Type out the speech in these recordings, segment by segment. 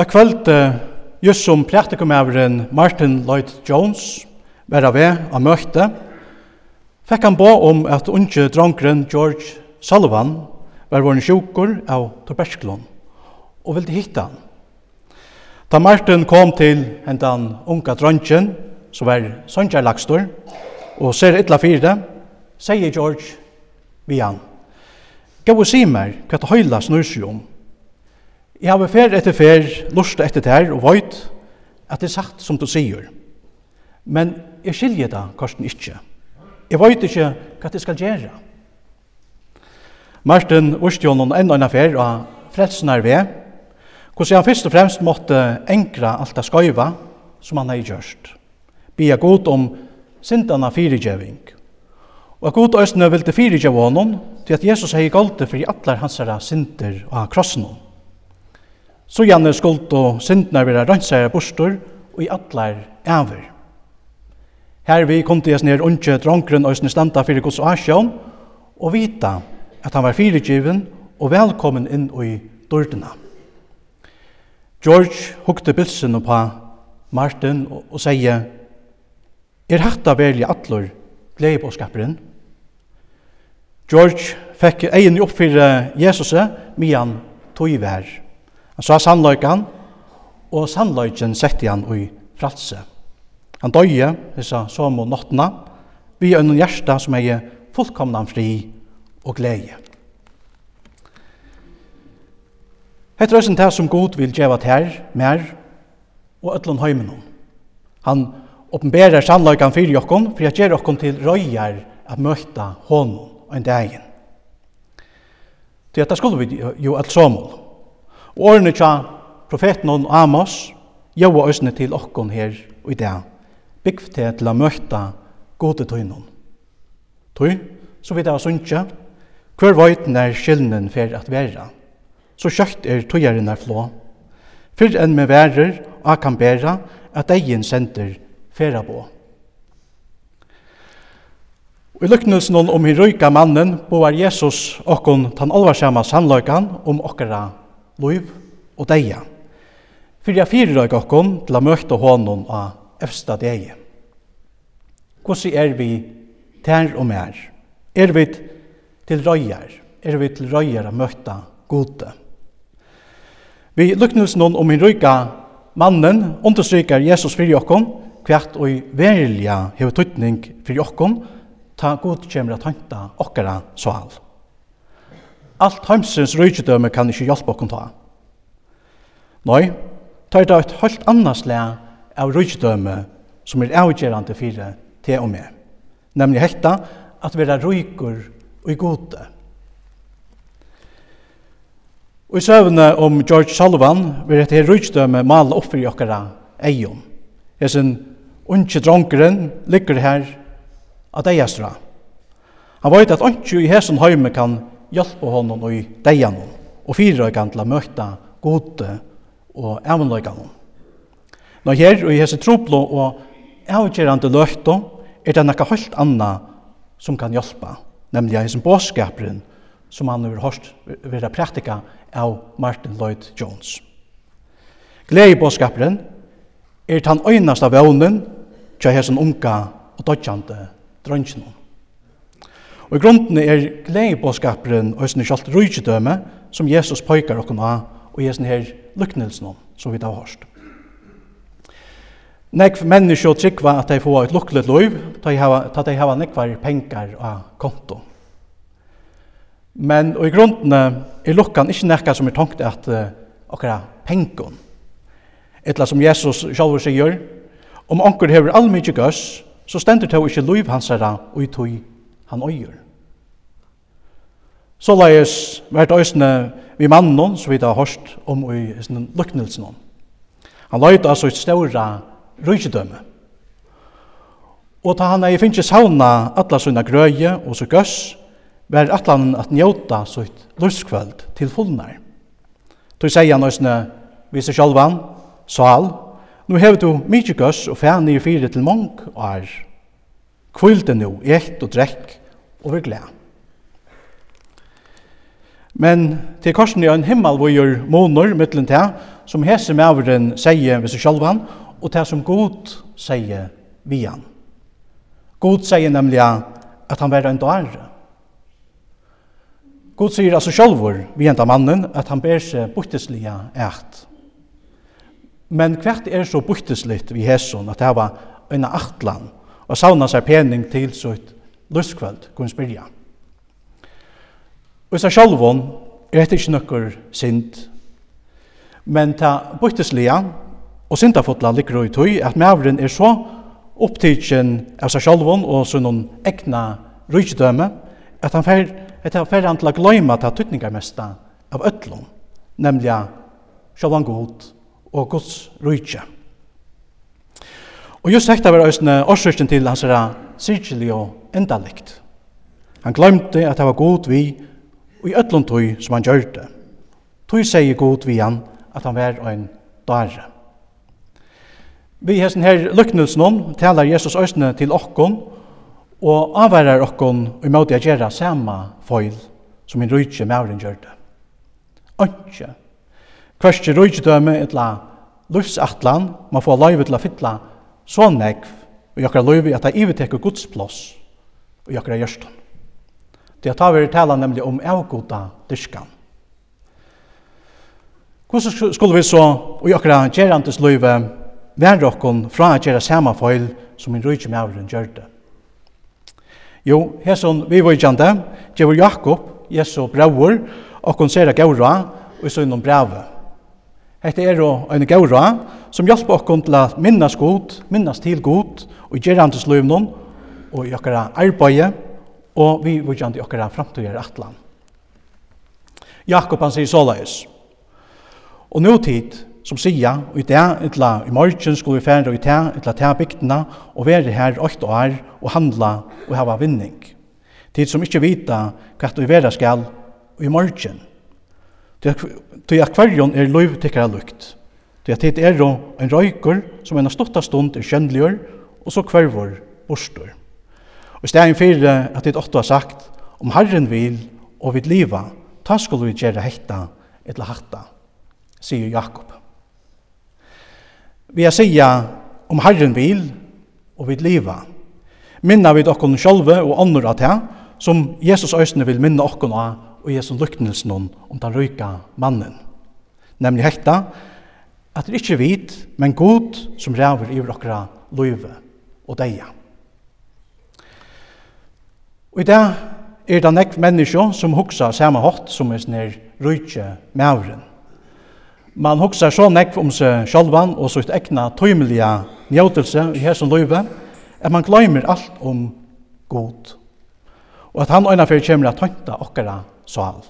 Og kvöld, just som praktikumæveren Martin Lloyd Jones var av ved av møte, fekk han på om at unge dronkeren George Sullivan var våren sjukur av tuberklon og ville hitta han. Da Martin kom til hentan unga drongen, som var Sonja og ser ytla fyrde, sier George vi han, Gå og si meg hva det høyla snursi om, Jeg har fer etter fer, lust etter der, og veit at det er sagt som du sier. Men jeg skiljer det, Karsten, ikkje. Jeg veit ikkje hva det skal gjøre. Martin Ørstjon enda en affær av frelsenar ved, hvordan han først og fremst måtte enkra alt det skøyva som han har gjørst. Bia god om sindana fyrigjøving. Og at god østene vil til honom, til at Jesus hei golde for i atler hansara synder og krossen henne. Så gjerne skuld og syndene være rønnsere bostor, og i atler æver. Her vi kom til oss ned unge dronkren og standa fyrir Guds asjon og vita at han var fyrirgiven og velkommen inn i dårdena. George hukte bilsen på Martin og, og sier Er hatta velja atlor glede på skaperen? George fikk egen opp for Jesus, men tog i vær. Han sa sannløyken, og sannløyken sette han i fralse. Han døye, sa som og nottena, vi er noen hjerte som er fullkomna fri og glede. Hette røysen til som god vil gjeva her, mer, og öllun heiminum. Han oppenberer sannløyken fyrir jokkom, for jeg gjør jokkom til røyer at møte honom og en dagen. Til dette skulle vi jo alt såmål. Og årene tja profeten og Amos jøva øsne til okkon her og i dag. Bygg til til å møte gode tøynen. Tøy, så vidt jeg har sunnje, hver vøyten er skyldnen for at vera. Så kjøkt er tøyeren er flå. Fyrr enn med værer og kan bæra at egen sender færa på. Og i lyknelsen om hi røyka mannen boar Jesus okkon tan alvarsama sannløykan om okkara loiv og deia. Fyrir jeg fyrir røyga okkom til a møte hånden av efsta deie. Hvordan er vi tær og mer? Er vi til røyar? Er vi til røyar a møtta gode? Vi luknes noen om min røyga mannen understrykar Jesus fyrir okkom kvært og verilja hever tøytning fyrir okkom ta god kjemra tanta okkara sval. Alt heimsins rujtidøme kan ikkje hjelpe okken ta. Nei, tar det et helt annars lea av rujtidøme som er avgjerande fyrir til og med. Nemlig hekta at vera rujkur og gode. Og i søvne om George Sullivan vil dette her rujtidøme male opp for okkara eion. Hesen unge dronkeren ligger her at eiastra. Han vet at unge i hesson heime kan hjelpe honom i deian og fyrrøykan til å møte gode og evnløygan. Nå her og i hese troplo og avgjerande løyto er det nekka helt anna som kan hjelpe, nemlig hese båskaperen som han har hørt vera praktika av Martin Lloyd Jones. Glei båskaperen er den øynasta vevnen til hese unga og dodjande drønnsjonen. Og i grunden er skaperen og sin kjalt rujtidøme som Jesus pøykar okken av og i sin her luknelsen om, som vi da har hørt. Nekv menneskje og tryggva at de får et lukklet loiv, at de hava nekvar penger av konto. Men og i grunden er lukkan ikkje nekka som er tankt at uh, okra penkon. Etla som Jesus sjalvor sier, om onkur hever allmykje gøss, så stendur tå ikkje loiv hans herra og i tog han øyer. Så leis vært øysene vi mannen som vi da har hørt om i luknelsen. Han løyte altså et større røygedømme. Og ta han ei finnes sauna alla sina grøye og så gøss, vær atlanen at njóta sitt luskvöld til fullnar. Tu sier han òsne, vis er sjálvan, sal, nu hever du mykje gøss og fæn i fyrir til mong og er. Kvilde nu, ekt og drekk, og være glad. Men til korsen er en himmel hvor gjør måneder mittelen til, som hese maveren sier ved seg sjølvan, og til som god sier vi han. God sier nemlig at han var en dårre. God sier altså sjølvor vi enda mannen at han ber seg borteslige eit. Men hvert er så borteslitt vi hesson at det var en aktland og savna seg pening til sitt løskvöld, kunne spyrja. Og så sjálfon er hette ikke nokkur synd, men ta bøytteslia og syndafotla ligger i tøy at mævren er så opptidsen av seg sjálfon og sånn egna rujtdøme at han fer, at han fer han til å gløyma ta tuttningarmesta av ötlun, nemlig sjálfan god og gods rujtje. Og just hekta var òsne årsøkjen til hans sirkelig og endalikt. Han glömde at det var god vi og i ötlund tog som han gjør det. Tog sier god vi han at han var en dare. Vi hesten her lyknelsen talar Jesus østene til okkon og avværer okkon i måte å gjøre samme foil som en rydse mauren gjør det. Ønske. Hverske et etla livsatlan man får løyve til å fytla så negv og jokkar løyve at det ivetekker Guds og jakra gjørsten. Det tar vi tala nemlig om avgoda dyrskan. Hvordan skulle vi så og jakra gjerandes løyve være okkon fra å gjøre samme feil som en rujtje med avren gjør det? Jo, hesson vi var kjente, Gjevor Jakob, Jesu brauer, okkon sera gaura og i søgnom brave. Hette er og en gaura som hjelper okkon til å minnes god, minnes til god og gjøre andes noen, og i okkara arbeid og vi vujandi okkara framtøyar atlan. Jakob han sier såleis. Og nutid, som sier, og i det, etla i morgen skulle vi fære, og i det, etla til bygdene, og være her åtte år, og handla, og hava vinning. Tid som ikkje vita hva du vera skal, og i morgen. Til at hverjon er løyv tikkara lukt. Til at tid er en røyker, som en stotta stund er kjønnligur, og så kvarvor bostur. Og i stedet for at det åtte har sagt, om Herren vil og vil liva, ta skulle vi gjøre hekta eller hatta, sier Jakob. Vi har sier om Herren vil og vil liva. Minna vi okkon sjálve og annor av det, som Jesus øsne vil minna okkon av og Jesu lyknelsen om den røyka mannen. Nemlig hekta, at det ikke vit, men god som ræver i okkara løyve og deia. Og i dag er det nekv menneskje som hoksa samme hatt som er snir rujtje mauren. Man hoksa så nekv om seg sjálvan og sitt egna tøymelige njøtelse i hesson løyve, at man gløymer alt om god. Og at han øyna fyrir kjemur at tøynta okkara sval.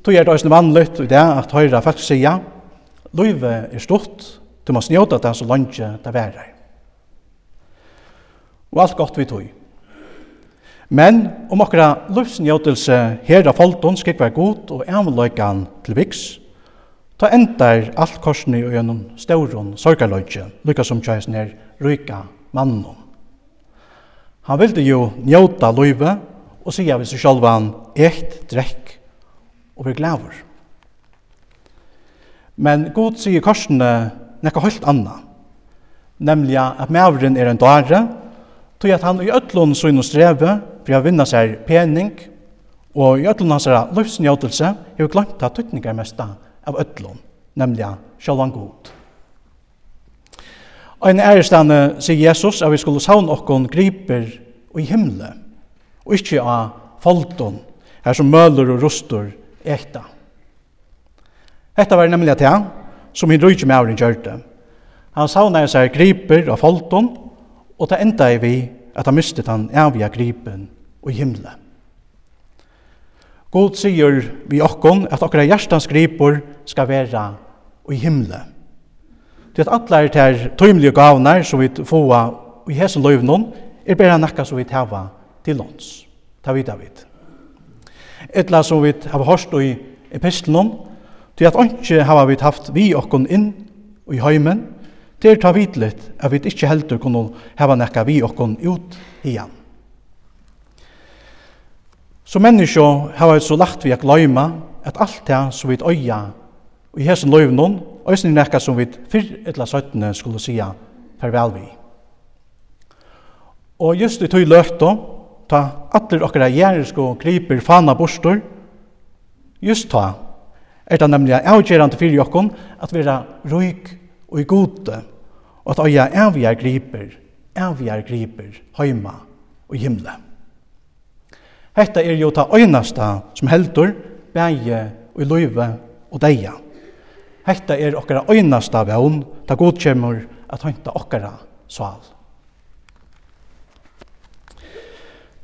Tog er det også vanligt i dag at høyra folk sier, løyve er stort, du må snjøta det så langt det værer. Og alt godt vi tøy. Men om okra lufsnjøtelse her av folton være god og avløykan til viks, ta endar alt korsni og gjennom stauron sorgarløyke, lykka som tjæs nær ryka mannen. Han vilde jo njøta løyve og sier vi seg sjálvan eit drekk og vi glæver. Men god sier korsene nekka høylt anna, nemlig at mævren er en dare, tog at han i ötlun og streve for å vinna seg pening, og i ötlun hans livsnjøtelse har glemt at tøtningar mesta av öllum, nemlig sjalvan god. Ein en ærestane sier Jesus at vi skulle savne okkon griper og i himle, og ikkje av folton, her som møller og rustor ekta. Hetta var nemlig at han, som hinn rujtje med avrin gjørte. Han savne seg griper av folton, og det enda er vi at han mistet han avia gripen og himle. God sier vi okkon at okkara hjertans gripur skal være og i himle. Det at alle er til tøymelige gavnar som vi får i hesen løyvnån, er bare nakka som vi tava til låns. Ta vidt av vidt. Etla som vi har hørst i epistelen, til at ikke har vi haft vi okkon inn i heimen, Det er ta vidligt at vi ikke heldur kunne hava nekka vi okkon ut igjen. Så menneskje hava et så lagt vi å gløyma at alt det som vi øya og i hesen løyvnån, øysen er nekka som vi fyrr etla søttene skulle sija farvel vi. Og just i tøy løyto, ta atler okkara gjerrisko og griper fana bostor, just ta, er det nemlig avgjerande fyrir jokkon at vera røyk og i gode, og at øya avgjer griper, avgjer griper, heima og himle. Hetta er jo ta øynasta som heldur, bæje og i løyve og deia. Hetta er okkara øynasta vevn, ta godkjemur at høynta okkara sval.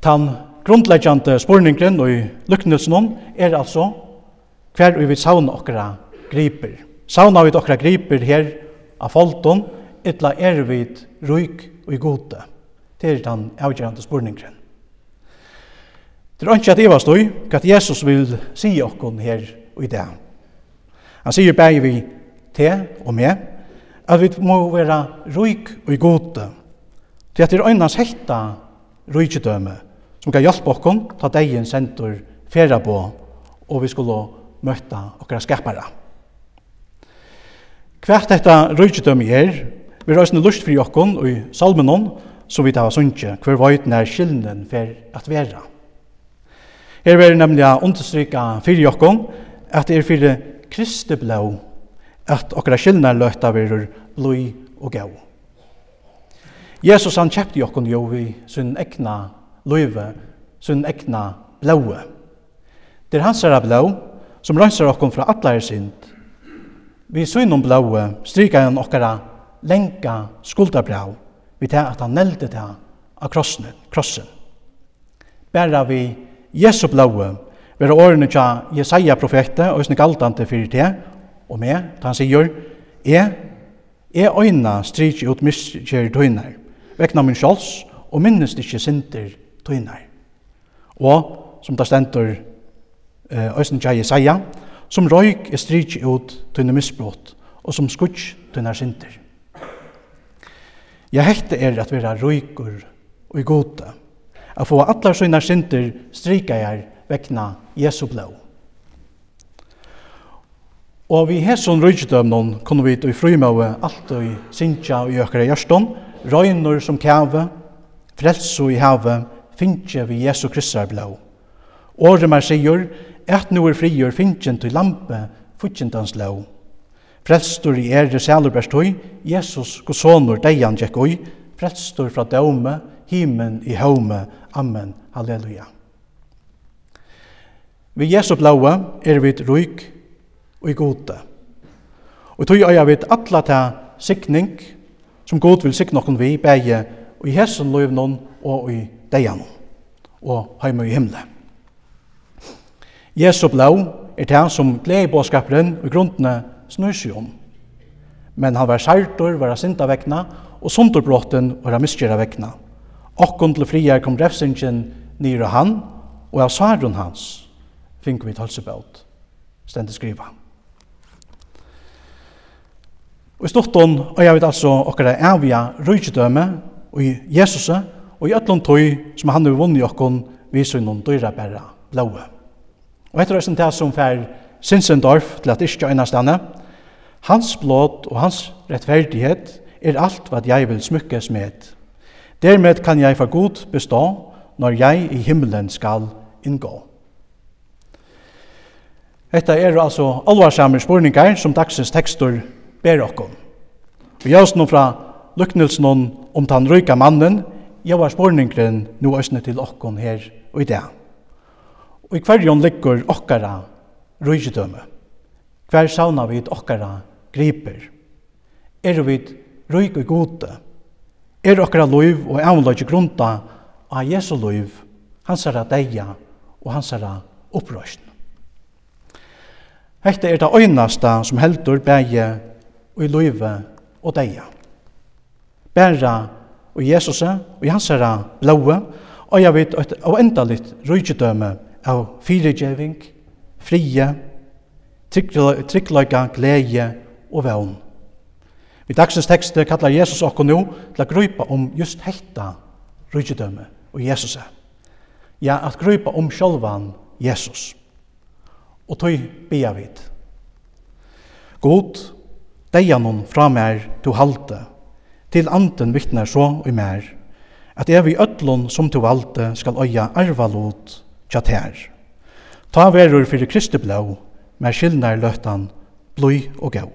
Tan grundleggjande spurningren og i lyknelsen er altså hver vi vil sauna okkara griper. Sauna vi okkara griper her av folton, etla er vid ruik og i gode. Det er den avgjørende spurningren. Det er ikke at Eva stod, hva Jesus vil si okkon her i dag. Han sier bare vi te og med, at vi må være ruik og i gode. Det er øynens hekta ruikedøme, som kan hjelpe okkon, ta degen sentur, færa på, og vi skulle møtta okkara skapare. Hvert detta røykjedømme er, vi røysene lust for jokken og i salmenon, som vi tar sunnje, hver vøyt nær skyldnen for at vera. Her vil nemlig understryka fyrir jokken at det er fyrir kristi blå, at okra skyldnar løyta verur bløy og gau. Jesus han kjepte jokken jo i sin egna løyve, sin egna blåe. Det er hans er blå, som røyser okken fra atleir sind, Vi synum blåe stryka han okkara lenka skuldabrau vi til at han nelde det av krossen. krossen. Bæra vi Jesu blåe vera årene tja Jesaja profetet og snik altante fyrir til og med, ta han sier jeg, jeg øyna stryk ut miskjer tøynar vekna min sjåls og minnest ikkje sinter tøynar og som det stendur Øysen tja Jesaja som røyk er stryk ut tøyne misbrott, og som skutsk tøyne synder. Ja, hekte er at vera røykur og i gode, at få atlar søyne synder stryka jeg vekna Jesu blå. Og vi hesson noen, kunne vi i frumøve alt og i sinja og i økere hjørston, røyner som kjave, frelso i havet, finnje vi Jesu Kristar blå. Åre mer sier, et nu er frigjør finnjen til lampe, futtjentans lov. Frelstor i ære salurbærstøy, Jesus, gosonur, deian tjekk oi, frelstur fra døme, himen i home, amen, halleluja. Vi Jesu blaua er vi ruik og i gode. Og tog øya vi atla ta sikning, som god vil sikne noen vi, beie og i hessen løyvnån og i deian, og heime i himmelen. Jesu blå er det som gledebåskaperen og grunnene snur seg om. Men han var særtor, var sinta vekna, og sunderbrotten var miskjera vekna. Okkon til friar kom refsingen nyr han, og av svarun hans finner vi talsebelt, stendig skriva. Og i stortun og jeg vet altså okkara evige rujtidøme og i Jesus og i ötlun tøy som han har vunnet okkon vi noen dyra bæra blåa. Og etter høysen det som fer Sinsendorf til at ikke øyne stande, hans blod og hans rettferdighet er alt hva jeg vil smykkes med. Dermed kan jeg for god bestå når jeg i himmelen skal inngå. Hetta er altså alvarsamir spurningar som dagsens tekstur ber okkom. Vi gjørs nå fra luknelsen om den røyka mannen, gjør spurningren nå østene til okkom her og i dag. Og i hverjon ligger okkara rujidømme. Hver sauna vi okkara griper. Er vi rujk og gode. Er okkara loiv og avløyge grunda av Jesu loiv, hansara deia og hansara opprøsn. Hette er det øynasta som heldur bæje og i loive og deia. Bæra og Jesus og i hansara blåe, og jeg vet at av enda litt rujidømme av fyrigjeving, frie, tryggløyga, glede og vevn. Vi dagsens tekst kallar Jesus okko nú til a grupa om just hetta rujtidømme og Jesus. Ja, at grupa om sjálvan Jesus. Og tøy bia vid. God, deianum fra mer du halte, til anden vittnar så og mer, at er vi ötlun som du valde skal øya arvalot tja tær. Ta verur fyrir Kristi blau, mer skilnar løttan, blui og gau.